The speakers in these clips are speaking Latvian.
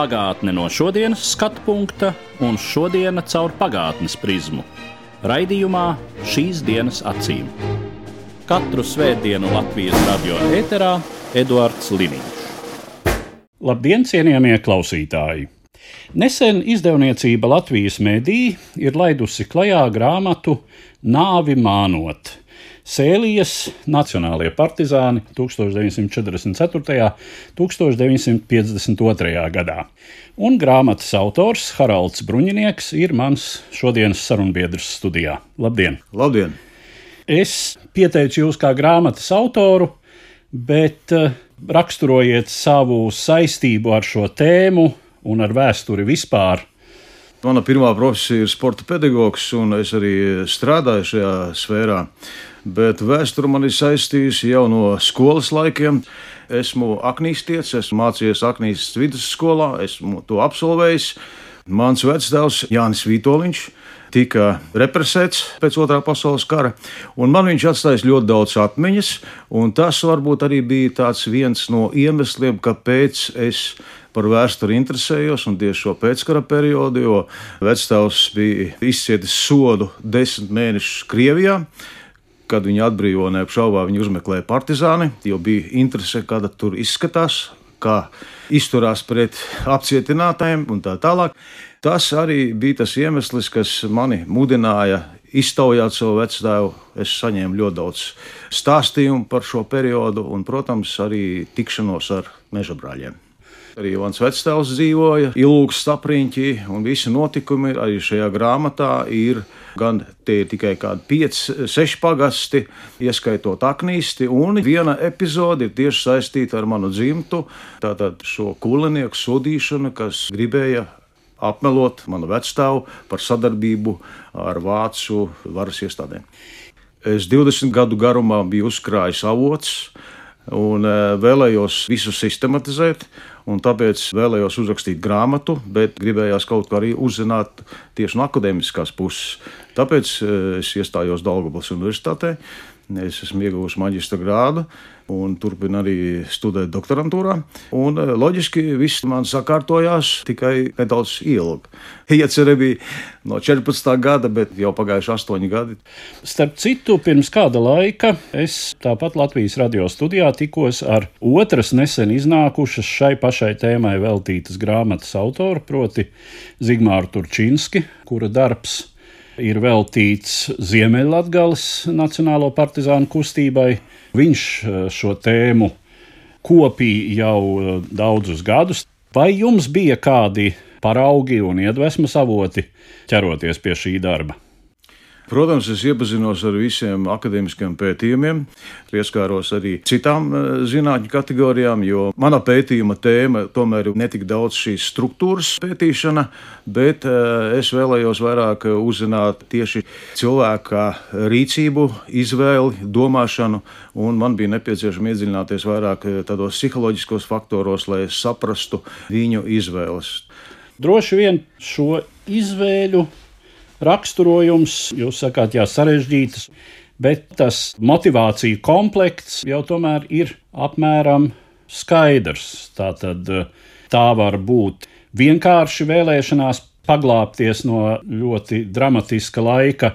Pagātne no šodienas skatu punkta un šodienas caur pagātnes prizmu. Raidījumā šīs dienas acīm. Katru svētdienu Latvijas radio eterā Eduards Liniņš. Labdien, cienījamie klausītāji! Nesen izdevniecība Latvijas mediji ir laidusi klajā grāmatu Nāvi mānot. Sēlijas Nacionālajie partizāni 1944. un 1952. gadā. Un grāmatas autors Haralds Bruņinieks ir mans šodienas sarunbiedrs studijā. Labdien! Labdien! Es pieteicu jūs kā grāmatas autoru, bet eh, raksturojiet savu saistību ar šo tēmu un ar vēsturi vispār. Mana pirmā profesija ir sporta pedagogs, un es arī strādāju šajā sfērā. Bet vēsture man ir saistījusi jau no skolas laikiem. Esmu aknīstietis, esmu mācījies Aknīs vidusskolā, esmu to absolvējis. Mans vectēvs Jānis Vitoļņš tika represēts pēc otrā pasaules kara, un man viņš atstājis ļoti daudz atmiņas, tas varbūt arī bija viens no iemesliem, kāpēc es par vēsturi interesējos, un tieši šo pēckara periodu, jo vectēvs bija izcietis sodu desmit mēnešus Krievijā. Kad viņi atbrīvoja, neapšaubā viņi uzmeklēja partizāni, jo bija interese, kāda tur izskatās, kā izturās pret apcietinātājiem un tā tālāk. Tas arī bija tas iemesls, kas mani mudināja iztaujāt savu vecāku. Es saņēmu ļoti daudz stāstījumu par šo periodu, un, protams, arī tikšanos ar meža brāļiem. Arī mans vecāks dzīvoja ilgs stapriņķī, un visi notikumi arī šajā grāmatā ir. Gan tie ir tikai kādi pieci, seši pagasti, ieskaitot aknīsti, un viena epizode ir tieši saistīta ar manu dzimtu. Tātad šo kulinieku sodīšanu, kas gribēja apmelot manu vecstāvu par sadarbību ar vācu varas iestādēm. Es 20 gadu garumā biju uzkrājis avots un vēlējos visu sistematizēt, tāpēc vēlējos uzrakstīt grāmatu, bet gribējās kaut ko arī uzzināt tieši no akadēmiskās puses. Tāpēc es iestājos Daugavas Universitātē. Es esmu ieguvis maģistra grādu un turpinu arī studēt doktorantūrā. Un, loģiski, viss man sakārtojās tikai nedaudz ilgi. Iecerē bija no 14. gada, bet jau pagājuši 8 gadi. Starp citu, pirms kāda laika es tāpat Latvijas radio studijā tikos ar otras nesen iznākušas šai pašai tēmai veltītas grāmatas autoru, proti Zigmāru Turčinski, kura darbs ir veltīts Ziemeļvidgales Nacionālo partizānu kustībai. Viņš šo tēmu kopīja jau daudzus gadus. Vai jums bija kādi paraugi un iedvesmas avoti ķeroties pie šī darba? Protams, es iepazinos ar visiem akadēmiskiem pētījumiem, pieskāros arī citām zinātņu kategorijām, jo mana pētījuma tēma tomēr ir ne tik daudz šīs struktūras pētīšana, bet es vēlējos vairāk uzzināt tieši cilvēka rīcību, izvēli, domāšanu, un man bija nepieciešams iedziļināties vairāk tādos psiholoģiskos faktoros, lai saprastu viņu izvēles. Droši vien šo izvēļu raksturojums, jūs sakāt, jā, sarežģītas, bet tas motivāciju komplekts jau tomēr ir apmēram skaidrs. Tā tad tā var būt vienkārši vēlēšanās paglāpties no ļoti dramatiska laika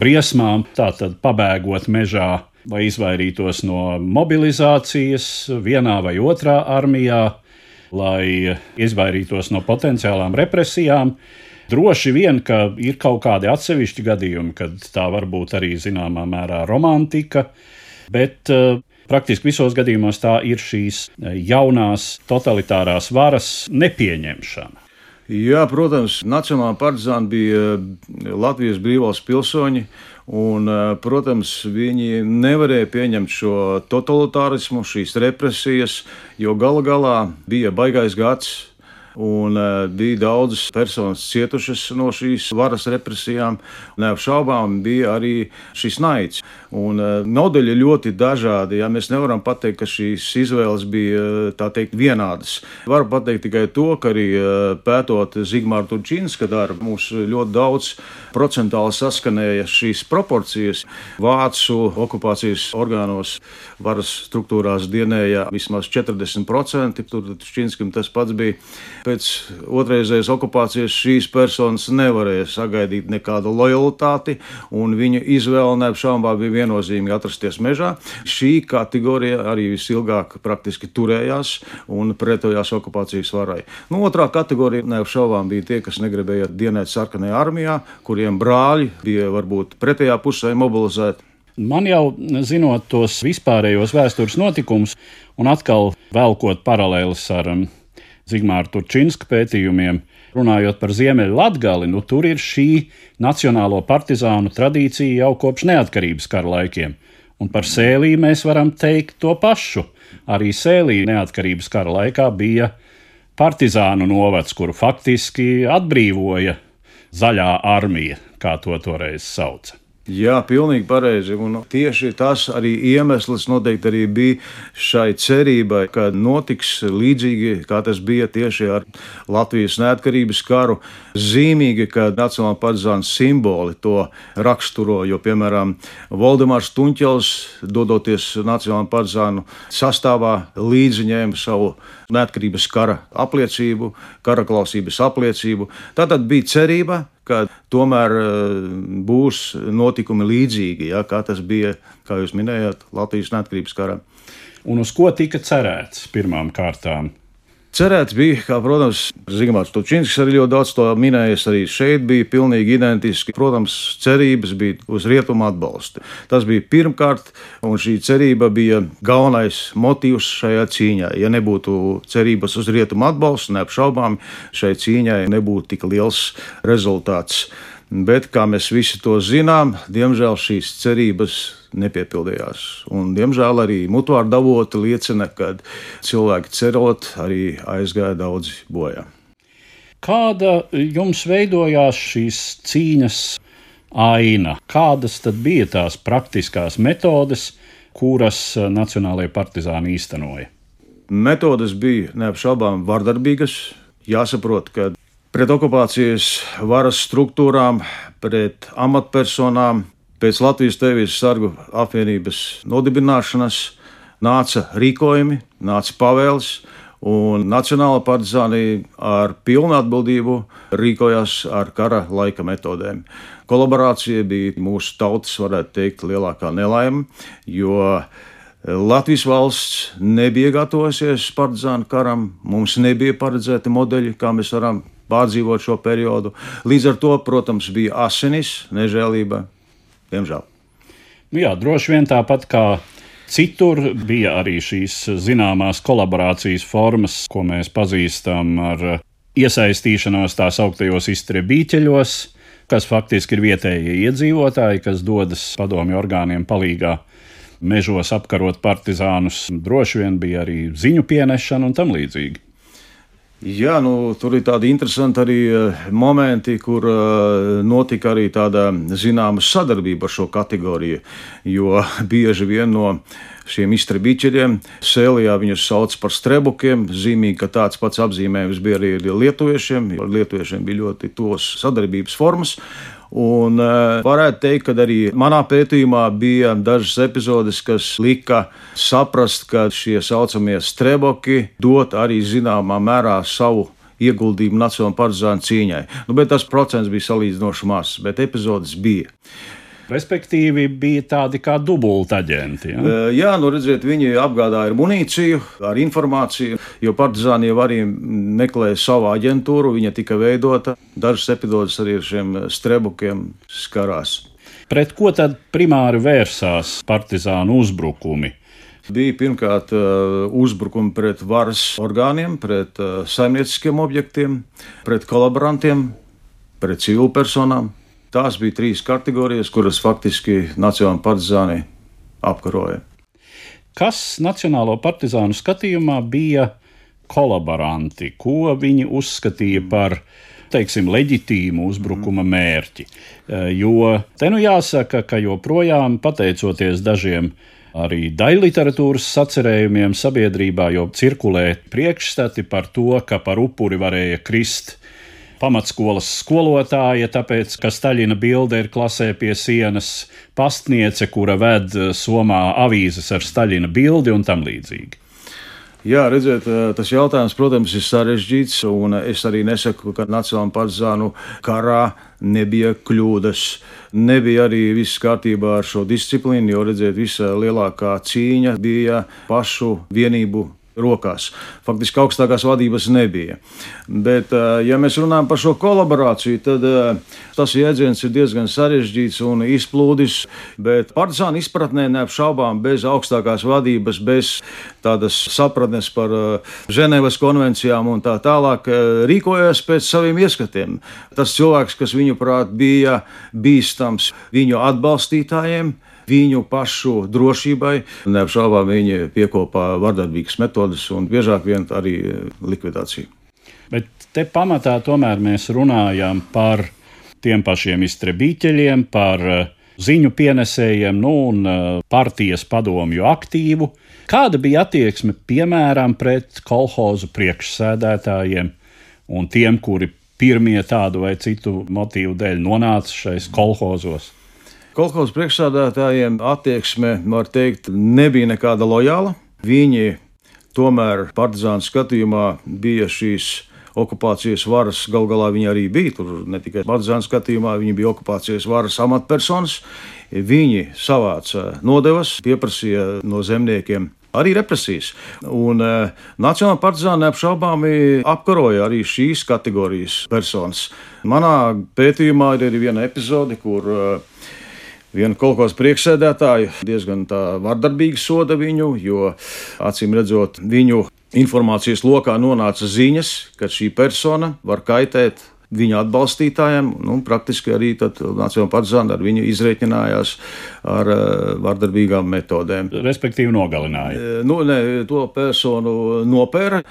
briesmām, tātad pabēgot mežā vai izvairītos no mobilizācijas vienā vai otrā armijā, lai izvairītos no potenciālām represijām. Droši vien, ka ir kaut kādi atsevišķi gadījumi, kad tā var būt arī zināmā mērā romantika, bet uh, praktiski visos gadījumos tā ir šīs jaunās totalitārās varas nepieņemšana. Jā, protams, Nacionālā partizāna bija Latvijas brīvās pilsoņi, un, protams, viņi nevarēja pieņemt šo totalitārismu, šīs represijas, jo gala galā bija baigais gads un uh, bija daudzas personas cietušas no šīs varas represijām. Neapšaubām bija arī šis naids. Un modeļi ļoti dažādi. Ja? Mēs nevaram pateikt, ka šīs izvēles bija tā teikt vienādas. Varu pateikt tikai to, ka arī pētot Zigmāra Turčīnska darbu, mums ļoti daudz procentāli saskanēja šīs proporcijas. Vācu okupācijas orgānos varas struktūrās dienēja vismaz 40%. Tur Šķinskam tas pats bija. Pēc otrreizējas okupācijas šīs personas nevarēja sagaidīt nekādu lojalitāti, un viņa izvēle neapšaubām bija viennozīmīgi atrasties mežā. Šī kategorija arī visilgāk praktiski turējās un pretojās okupācijas varai. Nu, otrā kategorija neapšaubām bija tie, kas negribēja dienēt sarkanajā armijā, kuriem brāļi bija varbūt pretējā pusē mobilizēti. Man jau zinot tos vispārējos vēstures notikumus, un atkal velkot paralēlis ar um, Zigmāra Turčinska pētījumiem, runājot par Ziemeļu Latgali, nu tur ir šī nacionālo partizānu tradīcija jau kopš neatkarības kara laikiem. Un par sēlī mēs varam teikt to pašu. Arī sēlī neatkarības kara laikā bija partizānu novads, kuru faktiski atbrīvoja zaļā armija, kā to toreiz sauca. Jā, pilnīgi pareizi. Un tieši tas arī iemesls noteikti arī bija šai cerībai, ka notiks līdzīgi, kā tas bija tieši ar Latvijas neatkarības karu. Zīmīgi, ka Nacionālā partizāna simboli to raksturo, jo, piemēram, Valdemārs Tuņķels, dodoties Nacionālā partizānu sastāvā, līdzi ņēma savu neatkarības kara apliecību, kara klausības apliecību. Tā tad bija cerība, ka tomēr eh, būs notikumi līdzīgi, ja, kā tas bija, kā jūs minējāt, Latvijas neatkarības karā. Un uz ko tika cerēts pirmām kārtām? Cerēts bija, kā, protams, Zigmārs Točinskis arī ļoti daudz to minējis. Arī šeit bija pilnīgi identiski. Protams, cerības bija uz rietumu atbalstu. Tas bija pirmkārt, un šī cerība bija galvenais motīvs šajā cīņā. Ja nebūtu cerības uz rietumu atbalstu, neapšaubām šai cīņai nebūtu tik liels rezultāts. Bet, kā mēs visi to zinām, diemžēl šīs cerības nepiepildījās. Un, diemžēl arī mutvārdu avoti liecina, ka cilvēki cerot, arī aizgāja daudzi bojā. Kāda jums veidojās šīs cīņas aina? Kādas tad bija tās praktiskās metodes, kuras Nacionālajie partizāni īstenoja? Metodes bija neapšaubām vardarbīgas. Jāsaprot, ka pret okupācijas varas struktūrām, pret amatpersonām. Pēc Latvijas Tēvijas sargu apvienības nodibināšanas nāca rīkojumi, nāca pavēles, un Nacionāla partizānija ar pilnu atbildību rīkojās ar kara laika metodēm. Kolaborācija bija mūsu tautas, varētu teikt, lielākā nelaime, jo Latvijas valsts nebija gatavojusies partizānu karam, mums nebija paredzēti modeļi, kā mēs varam pārdzīvot šo periodu. Līdz ar to, protams, bija asinis, nežēlība, diemžēl. Nu jā, droši vien tāpat kā citur bija arī šīs zināmās kolaborācijas formas, ko mēs pazīstam ar iesaistīšanos tā sauktajos iztrebīķeļos, kas faktiski ir vietējie iedzīvotāji, kas dodas padomju orgāniem palīgā mežos apkarot partizānus. Droši vien bija arī ziņu pienešana un tam līdzīgi. Jā, nu, tur ir tādi interesanti arī eh, momenti, kur uh, notika arī tāda zināma sadarbība ar šo kategoriju. Jo bieži vien no šiem iztrebīķeriem sēlijā viņus sauc par strebukiem. Zīmīgi, ka tāds pats apzīmējums bija arī lietuviešiem. Lietuviešiem bija ļoti tos sadarbības formas. Un uh, varētu teikt, ka arī manā pētījumā bija dažas epizodes, kas lika saprast, ka šie saucamie streboki dot arī zināmā mērā savu ieguldījumu Nacionālajā partizānu cīņai. Nu, bet tas procents bija salīdzinoši mazs, bet epizodes bija. Respektīvi, bija tādi kā dubultaģenti. Ja? Jā, nu redziet, viņi apgādāja ar munīciju, ar informāciju, jo partizāni jau arī meklēja savu aģentūru, viņa tika veidota. Dažas epizodes arī ar šiem strebukiem skarās. Pret ko tad primāri vērsās partizānu uzbrukumi? Bija pirmkārt uzbrukumi pret varas orgāniem, pret saimnieciskiem objektiem, pret kolaborantiem, pret civilpersonām. Tās bija trīs kategorijas, kuras faktiski Nacionālajā partizānī apkaroja. Kas Nacionālo partizānu skatījumā bija kolaboranti, ko viņi uzskatīja par teiksim, leģitīmu uzbrukuma mērķi. Eh, jo te nu jāsaka, ka joprojām pateicoties dažiem arī daļliteratūras sacerējumiem sabiedrībā, jo cirkulē priekšstati par to, ka par upuri varēja krist pamatskolas skolotāja, tāpēc, ka Staļina bilde ir klasē pie sienas, pastniece, kura ved somā avīzes ar Staļina bildi un tam līdzīgi. Jā, redziet, tas jautājums, protams, ir sarežģīts, un es arī nesaku, ka Nacionālajā partizānu karā nebija kļūdas. Nebija arī viss kārtībā ar šo disciplīnu, jo, redziet, visa lielākā cīņa bija pašu vienību rokās. Faktiski augstākās vadības nebija. Bet, ja mēs runājam par šo kolaborāciju, tad tas jēdziens ir diezgan sarežģīts un izplūdis. Bet partizāna izpratnē neapšaubām bez augstākās vadības, bez tādas sapratnes par Ženēvas konvencijām un tā tālāk, rīkojās pēc saviem ieskatiem. Tas cilvēks, kas viņuprāt bija bīstams viņu atbalstītājiem, viņu pašu drošībai. Neapšaubām viņi piekopā vardarbīgas metodes un biežāk vien arī likvidāciju. Bet te pamatā tomēr mēs runājam par tiem pašiem iztrebīķeļiem, par eh, ziņu pienesējiem nu, un eh, partijas padomju aktīvu. Kāda bija attieksme piemēram pret kolhozu priekšsēdētājiem un tiem, kuri pirmie tādu vai citu motīvu dēļ nonāca šais kolhozos? Kolekcijas priekšsādātājiem attieksme, var teikt, nebija nekāda lojāla. Viņi tomēr partizānu skatījumā bija šīs okupācijas varas, gal galā viņi arī bija. Tur ne tikai partizānu skatījumā, viņi bija okupācijas varas amatpersonas. Viņi savāca nodevas, pieprasīja no zemniekiem arī represijas. Un uh, Nacionāla partizāna neapšaubāmi apkaroja arī šīs kategorijas personas. Manā pētījumā ir arī viena epizode, kur uh, Vienu kolekcijas priekšsēdētāju. Diezgan vardarbīgi soda viņu, jo acīm redzot, viņu informācijas lokā nonāca ziņas, ka šī persona var kaitēt viņa atbalstītājiem. Nu, praktiski arī Nacionālajā partizānā ar viņu izreikinājās ar uh, vardarbīgām metodēm. Respektīvi, nogalināja. Eh, nu, ne, to personu nopēra.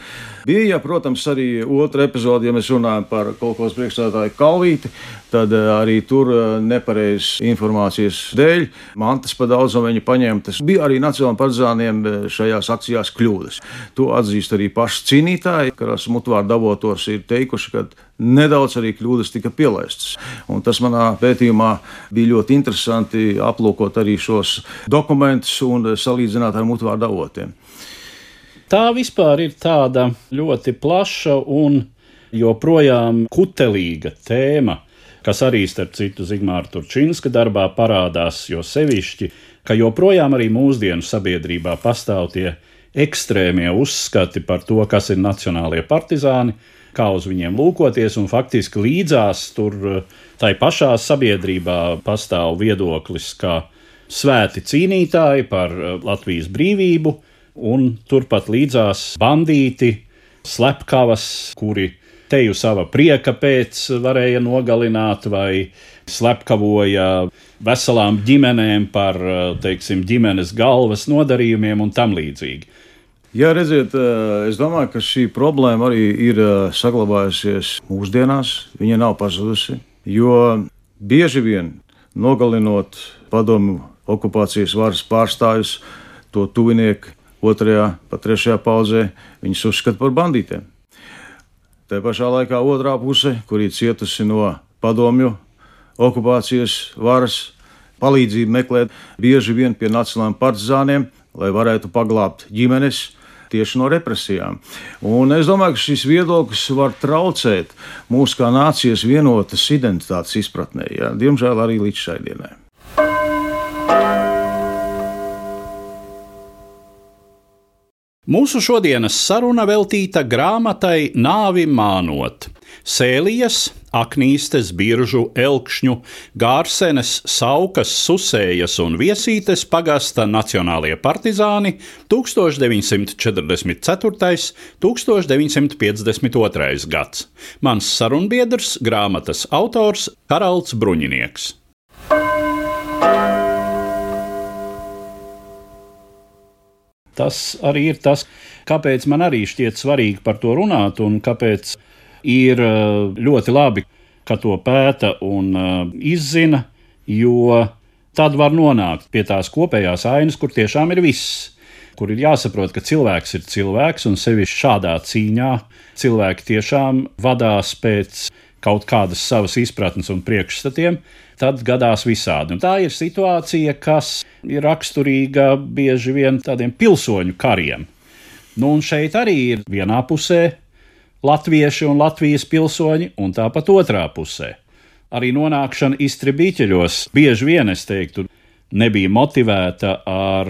Bija, protams, arī otra epizode, ja mēs runājam par kaut ko priekšstādātāju Kalvīti, tad eh, arī tur nepareizas informācijas dēļ mantas pa daudz no viņa paņemtas. Bija arī Nacionālajiem partizāniem šajās akcijās kļūdas. To atzīst arī paši cīnītāji, kas mutvārdu avotos ir teikuši, ka nedaudz arī kļūdas tika pielaistas. Un tas manā pētījumā bija ļoti interesanti aplūkot arī šos dokumentus un salīdzināt ar mutvārdu avotiem. Tā vispār ir tāda ļoti plaša un joprojām kutelīga tēma, kas arī, starp citu, Zigmāra Turčinska darbā parādās, jo sevišķi, ka joprojām arī mūsdienu sabiedrībā pastāv tie ekstrēmie uzskati par to, kas ir nacionālie partizāni, kā uz viņiem lūkoties, un faktiski līdzās tur eh, tai pašā sabiedrībā pastāv viedoklis, ka svēti cīnītāji par eh, Latvijas brīvību, un turpat līdzās bandīti, slepkavas, kuri teju sava prieka pēc varēja nogalināt vai slepkavoja veselām ģimenēm par, eh, teiksim, ģimenes galvas nodarījumiem un tam līdzīgi. Jā, redziet, eh, es domāju, ka šī problēma arī ir eh, saglabājusies mūsdienās. Viņa nav pazudusi. Jo bieži vien nogalinot padomu okupācijas varas pārstāvjus, to tuvinieku otrajā, pat trešajā paudzē, viņus uzskata par bandītiem. Tā pašā laikā otrā puse, kur ir cietusi no padomju okupācijas varas, palīdzību meklēt bieži vien pie nacionālajiem partizāniem, lai varētu paglābt ģimenes, tieši no represijām. Un es domāju, ka šis viedoklis var traucēt mūsu kā nācijas vienotas identitātes izpratnē, ja? diemžēl arī līdz šai dienai. Mūsu šodienas saruna veltīta grāmatai Nāvi mānot. Sēlijas, aknīstes, biržu, elkšņu, gārsenes, saukas, susējas un viesītes pagasta nacionālie partizāni 1944. un 1952. gads. Mans sarunbiedrs, grāmatas autors Karalds Bruņinieks. Tas arī ir tas, kāpēc man arī šķiet svarīgi par to runāt, un kāpēc ir uh, ļoti labi, ka to pēta un uh, izzina, jo tad var nonākt pie tās kopējās ainas, kur tiešām ir viss. Kur ir jāsaprot, ka cilvēks ir cilvēks, un sevišķi šādā cīņā cilvēki tiešām vadās pēc kaut kādas savas izpratnes un priekšstatiem, tad gadās visādi. Un tā ir situācija, kas ir raksturīga bieži vien tādiem pilsoņu kariem. Nu, un šeit arī ir vienā pusē latvieši un Latvijas pilsoņi, un tāpat otrā pusē. Arī nonākšana iztribīķeļos bieži vien, es teiktu, nebija motivēta ar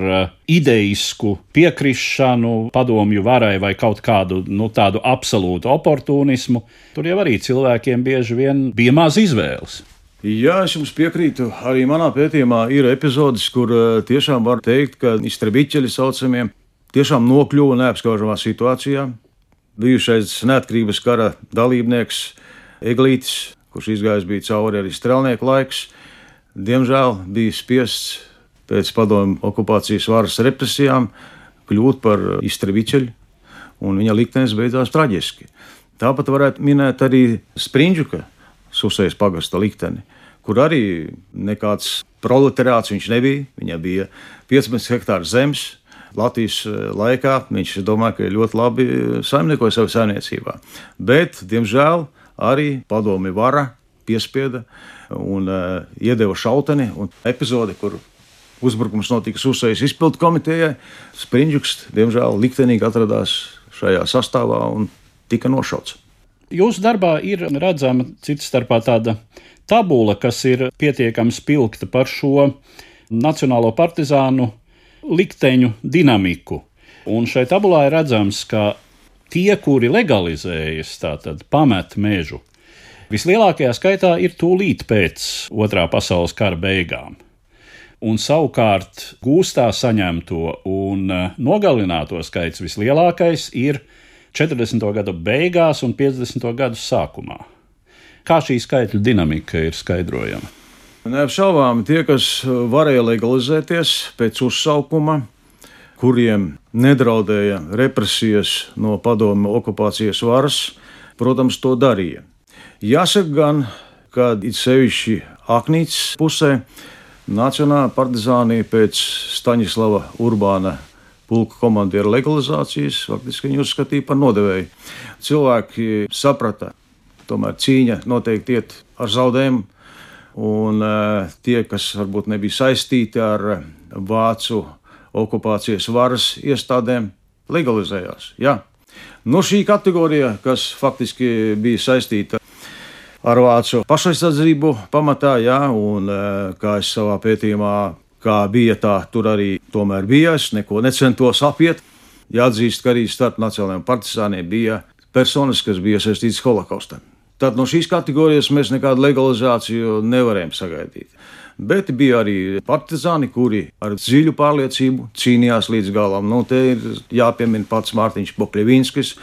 ideisku piekrišanu padomju varai vai kaut kādu nu, tādu absolūtu oportunismu. Tur jau arī cilvēkiem bieži vien bija maz izvēles. Jā, es jums piekrītu. Arī manā pētījumā ir epizodes, kur tiešām var teikt, ka iztrabiķeļi saucamie tiešām nokļuva neapskaužamā situācijā. Bijušais neatkarības kara dalībnieks Eglītis, kurš izgājis bija cauri arī strēlnieku laiks, diemžēl bija spiests pēc padomju okupācijas varas represijām kļūt par iztraviķeļu, un viņa liktenis beidzās traģiski. Tāpat varētu minēt arī Sprindžuka Susējas pagasta likteni, kur arī nekāds proletariāts viņš nebija. Viņam bija 15 hektāru zemes. Latvijas eh, laikā viņš domāja, ka ļoti labi saimniekoja savā saimniecībā. Bet, diemžēl, arī padomi vara piespieda un uh, iedeva šauteni un epizodi, kur uzbrukums notika Susējas izpildu komitejai. Sprindžuks, diemžēl, liktenīgi atradās šajā sastāvā un tika nošauts. Jūsu darbā ir redzama cits starpā tāda tabula, kas ir pietiekami spilgta par šo nacionālo partizānu likteņu dinamiku. Un šai tabulā ir redzams, ka tie, kuri legalizējas, tātad pamet mežu, vislielākajā skaitā ir tūlīt pēc Otrā pasaules kara beigām. Un savukārt gūstā saņemto un e, nogalināto skaits vislielākais ir 40. gadu beigās un 50. gadu sākumā. Kā šī skaitļu dinamika ir skaidrojama? Neapšaubām tie, kas varēja legalizēties pēc uzsaukuma, kuriem nedraudēja represijas no padomu okupācijas varas, protams, to darīja. Jāsaka gan, ka it sevišķi Aknītas pusē Nacionālā partizānija pēc Staņislava Urbāna pulka komandiera legalizācijas faktiski viņu uzskatīja par nodevēju. Cilvēki saprata, tomēr cīņa noteikti iet ar zaudējumu, un uh, tie, kas varbūt nebija saistīti ar vācu okupācijas varas iestādēm, legalizējās. Jā. Nu, šī kategorija, kas faktiski bija saistīta ar vācu pašaizsardzību pamatā, jā, un e, kā es savā pētījumā, kā bija tā, tur arī tomēr bija, es neko necentos apiet. Jāatzīst, ka arī starp nacionālajiem partizāniem bija personas, kas bija iesaistītas holokaustā. Tad no šīs kategorijas mēs nekādu legalizāciju nevarējām sagaidīt. Bet bija arī partizāni, kuri ar dziļu pārliecību cīnījās līdz galam. Nu, te ir jāpiemina pats Mārtiņš Pokļevīnskis,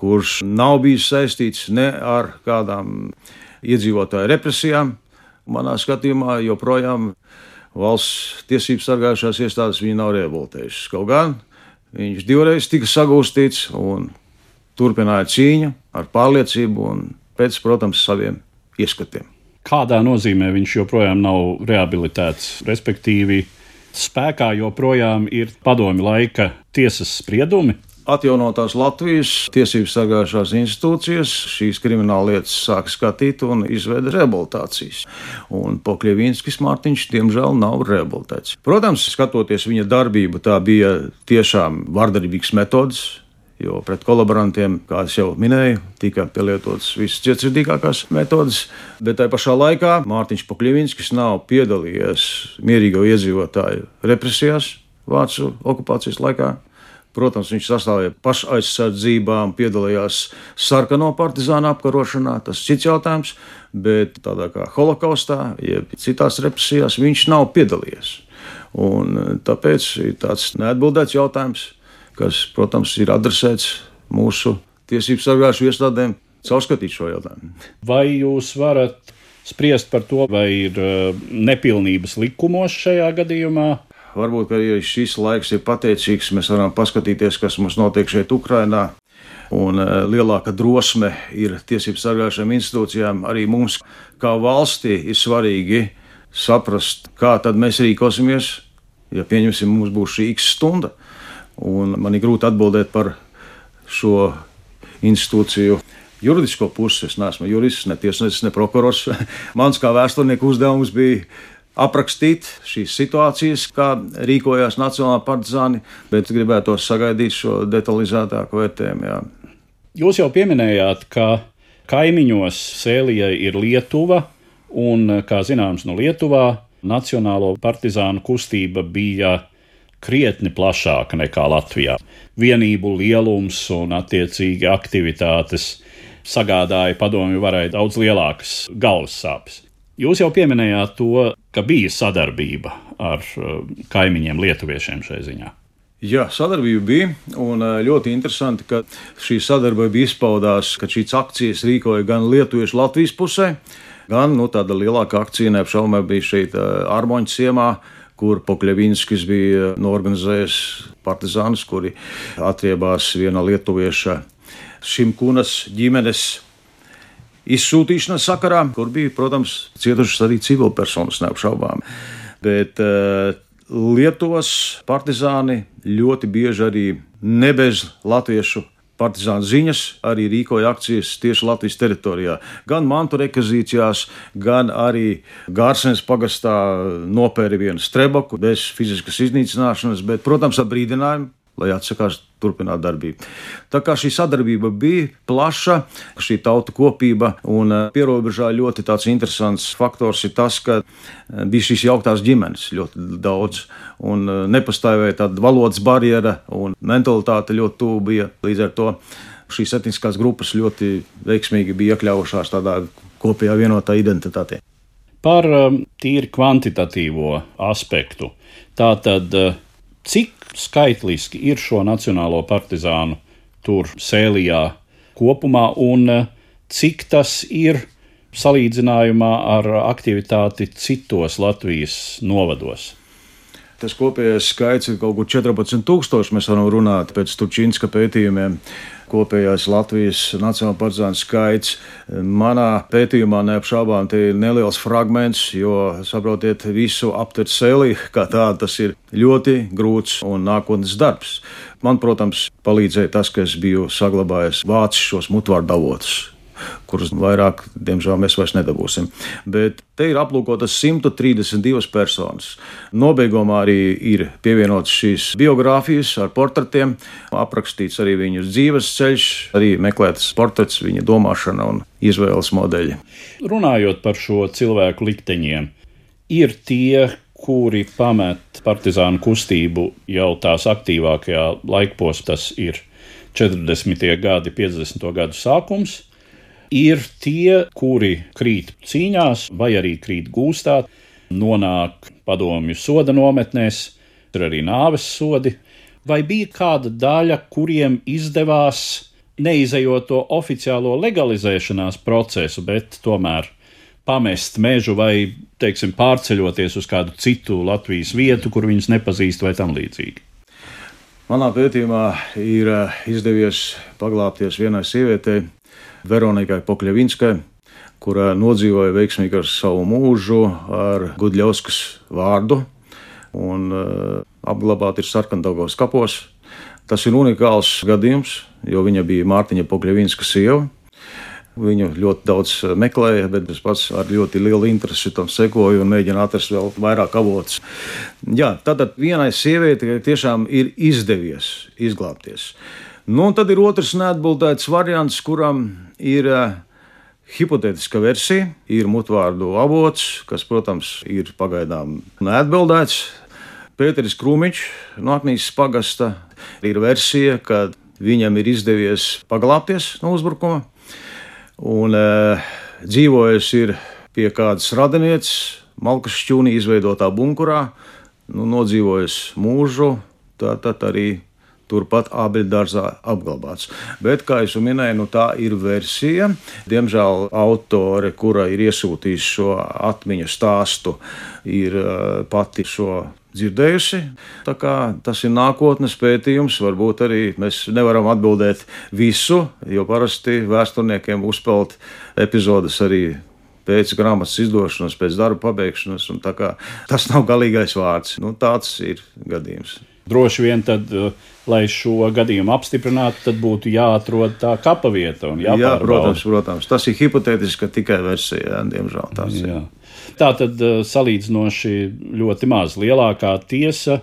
kurš nav bijis saistīts ne ar kādām iedzīvotāju represijām. Manā skatījumā joprojām valsts tiesību sargājušās iestādes viņu nav rehabilitējušas. Kaut gan viņš divreiz tika sagūstīts un turpināja cīņu ar pārliecību un pēc, protams, saviem ieskatiem. Kādā nozīmē viņš joprojām nav rehabilitēts, respektīvi, spēkā joprojām ir padomi laika tiesas spriedumi? Atjaunotās Latvijas tiesību sargājušās institūcijas šīs krimināla lietas sāk skatīt un izveda rehabilitācijas. Un Pokļevīnskis Mārtiņš, diemžēl, nav rehabilitēts. Protams, skatoties viņa darbību, tā bija tiešām vardarbīgs metods, jo pret kolaborantiem, kā jau minēju, tika pielietotas visas cietsirdīgākās metodes. Bet tajā pašā laikā Mārtiņš Pokļevīnskis nav piedalījies mierīgo iedzīvotāju represijās Vācu okupācijas laikā. Protams, viņš sastāvēja pašaizsardzībām, piedalījās sarkano partizānu apkarošanā, tas ir cits jautājums, bet tādā kā holokaustā, jeb citās represijās, viņš nav piedalījies. Un tāpēc ir tāds neatbildēts jautājums, kas, protams, ir adresēts mūsu tiesību sargājušu iestādēm, caurskatīt šo jautājumu. Vai jūs varat spriest par to, vai ir e, nepilnības likumos šajā gadījumā? varbūt arī šis laiks ir pateicīgs. Mēs varam paskatīties, kas mums notiek šeit, Ukrajinā. Un lielāka drosme ir tiesību sargājušām institūcijām. Arī mums, kā valstī, ir svarīgi saprast, kā tad mēs rīkosimies, ja pieņemsim, mums būs šī X stunda. Un man ir grūti atbildēt par šo institūciju juridisko pusi. Es neesmu jurists, ne tiesnesis, ne prokurors. Mans kā vēsturnieku uzdevums bija aprakstīt šīs situācijas, kā rīkojās Nacionālā partizāni, bet gribētos sagaidīt šo detalizētāku vērtējumu. Jā. Jūs jau pieminējāt, ka kaimiņos Sēlijai ir Lietuva, un, kā zināms, no Lietuvā Nacionālo partizānu kustība bija krietni plašāka nekā Latvijā. Vienību lielums un attiecīgi aktivitātes sagādāja padomju varai daudz lielākas galvas sāpes. Jūs jau pieminējāt to, ka bija sadarbība ar uh, kaimiņiem, lietuviešiem šai ziņā. Jā, sadarbība bija. Un uh, ļoti interesanti, ka šī sadarbība izpaudās, ka šīs akcijas rīkoja gan lietuviešu Latvijas pusē, gan nu, tāda lielāka akcija neapšaubāmā bija šeit uh, Armoņa ciemā, kur Pokļevinskis bija norganizējis partizānus, kuri atriebās viena lietuvieša šim kunas ģimenes izsūtīšanas sakarā, kur bija, protams, cietušas arī civilpersonas neapšaubām. Bet uh, Lietuvas partizāni ļoti bieži arī ne bez latviešu partizānu ziņas arī rīkoja akcijas tieši Latvijas teritorijā. Gan mantu rekvizīcijās, gan arī Gārsnes pagastā nopēra vienu strebaku bez fiziskas iznīcināšanas, bet, protams, ar brīdinājumu lai atsakās turpināt darbību. Tā kā šī sadarbība bija plaša, šī tauta kopība un eh, pierobežā ļoti tāds interesants faktors ir tas, ka eh, bija šīs jauktās ģimenes ļoti daudz un eh, nepastāvēja tāda valodas barjera un mentalitāte ļoti tuvu bija līdz ar to. Šīs etniskās grupas ļoti veiksmīgi bija iekļaujušās tādā kopējā vienotā identitātē. Par tīri kvantitatīvo aspektu. Tātad, cik skaitliski ir šo nacionālo partizānu tur Sēlijā kopumā un eh, cik tas ir salīdzinājumā ar aktivitāti citos Latvijas novados. Tas kopējais skaits ir kaut kur 14,000. Mēs varam runāt pēc Turčīnska pētījumiem kopējais Latvijas nacionālā partizāna skaits. Manā pētījumā neapšaubām ir neliels fragments, jo, saprotiet, visu aptvert sēlī, kā tādu tas ir ļoti grūts un nākotnes darbs. Man, protams, palīdzēja tas, ka es biju saglabājis vācis šos mutvārdu avotus kurus vairāk, diemžēl, mēs vairs nedabūsim. Bet te ir aplūkotas 132 personas. Nobeigumā arī ir pievienotas šīs biogrāfijas ar portretiem, aprakstīts arī viņu dzīves ceļš, arī meklētas portrets, viņa domāšana un izvēles modeļi. Runājot par šo cilvēku likteņiem, ir tie, kuri pamet partizānu kustību jau tās aktīvākajā laikposmā, tas ir 40. gadi, 50. gadu sākums, ir tie, kuri krīt cīņās vai arī krīt gūstā, nonāk padomju soda nometnēs, ir arī nāves sodi, vai bija kāda daļa, kuriem izdevās neizejot to oficiālo legalizēšanās procesu, bet tomēr pamest mežu vai, teiksim, pārceļoties uz kādu citu Latvijas vietu, kur viņus nepazīst vai tam līdzīgi. Manā pētījumā ir eh, izdevies paglāpties vienai sievietei, Veronikai Pokļevinskai, kura nodzīvoja veiksmīgi ar savu mūžu, ar Gudļauskas vārdu, un uh, apglabāta ir Sarkandaugovas kapos. Tas ir unikāls gadījums, jo viņa bija Mārtiņa Pokļevinska sieva. Viņu ļoti daudz meklēja, bet es pats ar ļoti lielu interesi tam sekoju un mēģinu atrast vēl vairāk avotus. Jā, tātad vienai sievietei tiešām ir izdevies izglābties. Nu, tad ir otrs neatbildēts variants, kuram ir uh, hipotētiska versija, ir mutvārdu avots, kas, protams, ir pagaidām neatbildēts. Pēteris Krūmiņš no Aknijas pagasta ir versija, ka viņam ir izdevies paglāpties no uzbrukuma. Un uh, dzīvojis ir pie kādas radinieces, Malkas šķūnī izveidotā bunkurā, nu, nodzīvojis mūžu, tātad arī turpat abeļdārzā apglabāts. Bet, kā jau minēju, nu, tā ir versija. Diemžēl autore, kura ir iesūtījusi šo atmiņu stāstu, ir uh, pati šo dzirdējusi. Tā kā tas ir nākotnes pētījums, varbūt arī mēs nevaram atbildēt visu, jo parasti vēsturniekiem uzpeld epizodes arī pēc grāmatas izdošanas, pēc darba pabeigšanas. Tas nav galīgais vārds. Nu, tāds ir gadījums. Droši vien, tad, uh, lai šo gadījumu apstiprinātu, tad būtu jāatrod tā kapa vieta. Jā, protams, protams, tas ir hipotētiski tikai versija, diemžēl. Jā. Tā tad uh, salīdzinoši ļoti maz. Lielākā tiesa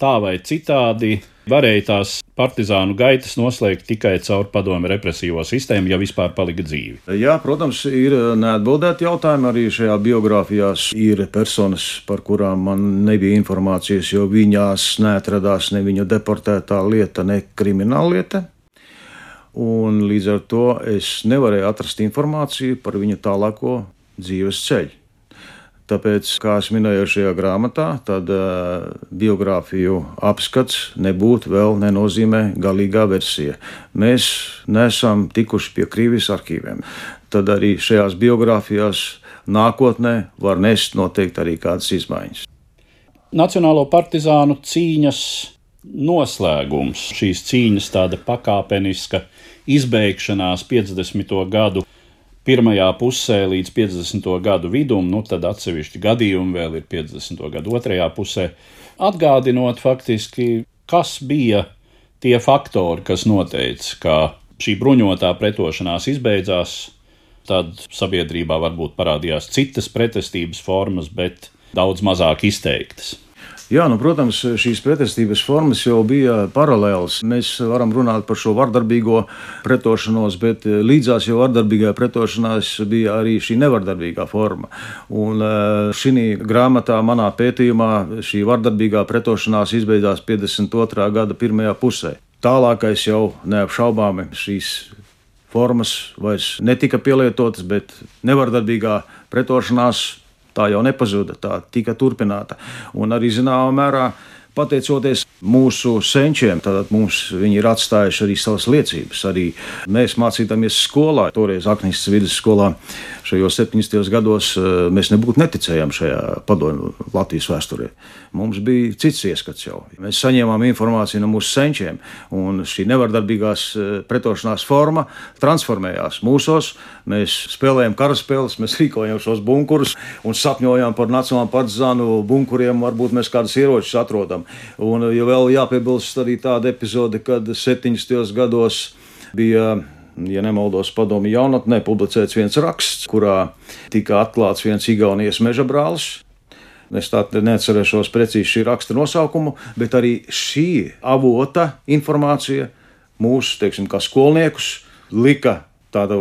tā vai citādi varēja tās partizānu gaitas noslēgt tikai caur padomu represīvo sistēmu, ja vispār palika dzīvi. Jā, protams, ir neatbildēti jautājumi. Arī šajā biogrāfijās ir personas, par kurām man nebija informācijas, jo viņās neatradās ne viņa deportētā lieta, ne krimināla lieta. Un līdz ar to es nevarēju atrast informāciju par viņu tālāko dzīves ceļu. Tāpēc, kā es minēju šajā grāmatā, tad uh, biogrāfiju apskats nebūtu vēl nenozīmē galīgā versija. Mēs nesam tikuši pie Krievijas arhīviem. Tad arī šajās biogrāfijās nākotnē var nest noteikti arī kādas izmaiņas. Nacionālo partizānu cīņas noslēgums, šīs cīņas tāda pakāpeniska izbeigšanās 50. gadu pirmajā pusē līdz 50. gadu vidum, nu tad atsevišķi gadījumi vēl ir 50. gadu otrajā pusē, atgādinot faktiski, kas bija tie faktori, kas noteica, ka šī bruņotā pretošanās izbeidzās, tad sabiedrībā varbūt parādījās citas pretestības formas, bet daudz mazāk izteiktas. Jā, nu, protams, šīs pretestības formas jau bija paralēlas. Mēs varam runāt par šo vardarbīgo pretošanos, bet līdzās jau vardarbīgai pretošanās bija arī šī nevardarbīgā forma. Un eh, šī grāmatā, manā pētījumā, šī vardarbīgā pretošanās izbeidzās 52. gada pirmajā pusē. Tālākais jau neapšaubāmi šīs formas vairs netika pielietotas, bet nevardarbīgā pretošanās tā jau nepazuda, tā tika turpināta. Un arī zināmā mērā pateicoties mūsu senčiem, tad mums viņi ir atstājuši arī savas liecības. Arī mēs mācījāmies skolā, toreiz Aknīsas vidusskolā, šajos 70. gados eh, mēs nebūtu neticējām šajā padomju Latvijas vēsturē. Mums bija cits ieskats jau. Mēs saņēmām informāciju no mūsu senčiem, un šī nevardarbīgās eh, pretošanās forma transformējās mūsos. Mēs spēlējām karaspēles, mēs rīkojām šos bunkurus un sapņojām par nacionālu partizānu bunkuriem. Varbūt mēs kādus ieročus atrodam. Un, ja vēl jāpiebilst arī tāda epizode, kad 70. gados bija ja nemaldos, padomju jaunatnē publicēts viens raksts, kurā tika atklāts viens Igaunijas meža brālis. Es tādu neatcerēšos precīzi šī raksta nosaukumu, bet arī šī avota informācija mūsu, teiksim, kā skolniekus lika tādu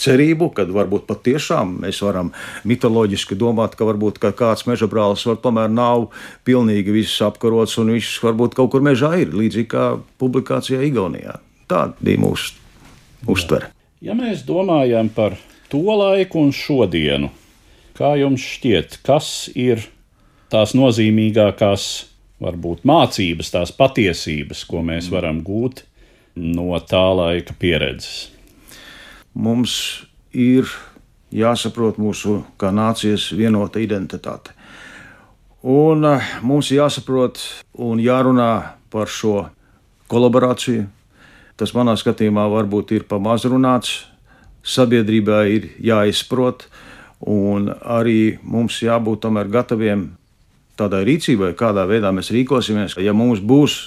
cerību, ka varbūt patiešām mēs varam mitoloģiski domāt, ka varbūt ka kāds meža brālis var tomēr nav pilnīgi viss apkarots un viņš varbūt kaut kur mežā ir, līdzīgi kā publikācijā Igaunijā. Tāda bija mūsu uztvere. Ja mēs domājam par to laiku un šodienu, kā jums šķiet, kas ir tās nozīmīgākās, varbūt mācības, tās patiesības, ko mēs varam gūt no tā laika pieredzes? mums ir jāsaprot mūsu kā nācijas vienota identitāte. Un eh, mums jāsaprot un jārunā par šo kolaborāciju. Tas manā skatījumā varbūt ir pamaz runāts, sabiedrībā ir jāizprot, un arī mums jābūt tomēr gataviem tādai rīcībai, kādā veidā mēs rīkosimies. Ja mums būs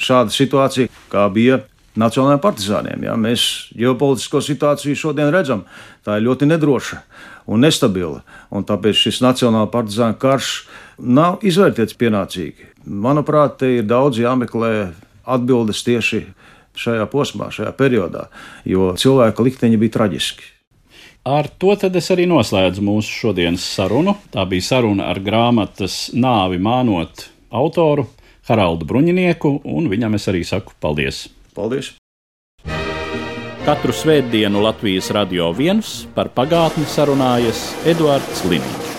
šāda situācija, kā bija nacionālajiem partizāniem. Ja? Mēs ģeopolitisko situāciju šodien redzam, tā ir ļoti nedroša un nestabila. Un tāpēc šis nacionālā partizāna karš nav izvērtēts pienācīgi. Manuprāt, te ir daudz jāmeklē atbildes tieši šajā posmā, šajā periodā, jo cilvēka likteņi bija traģiski. Ar to es arī noslēdzu mūsu šodienas sarunu. Tā bija saruna ar grāmatas nāvi mānot autoru Haraldu Bruņinieku, un viņam es arī saku paldies! Paldies! Katru svētdienu Latvijas radio viens par pagātni sarunājas Eduards Līniju.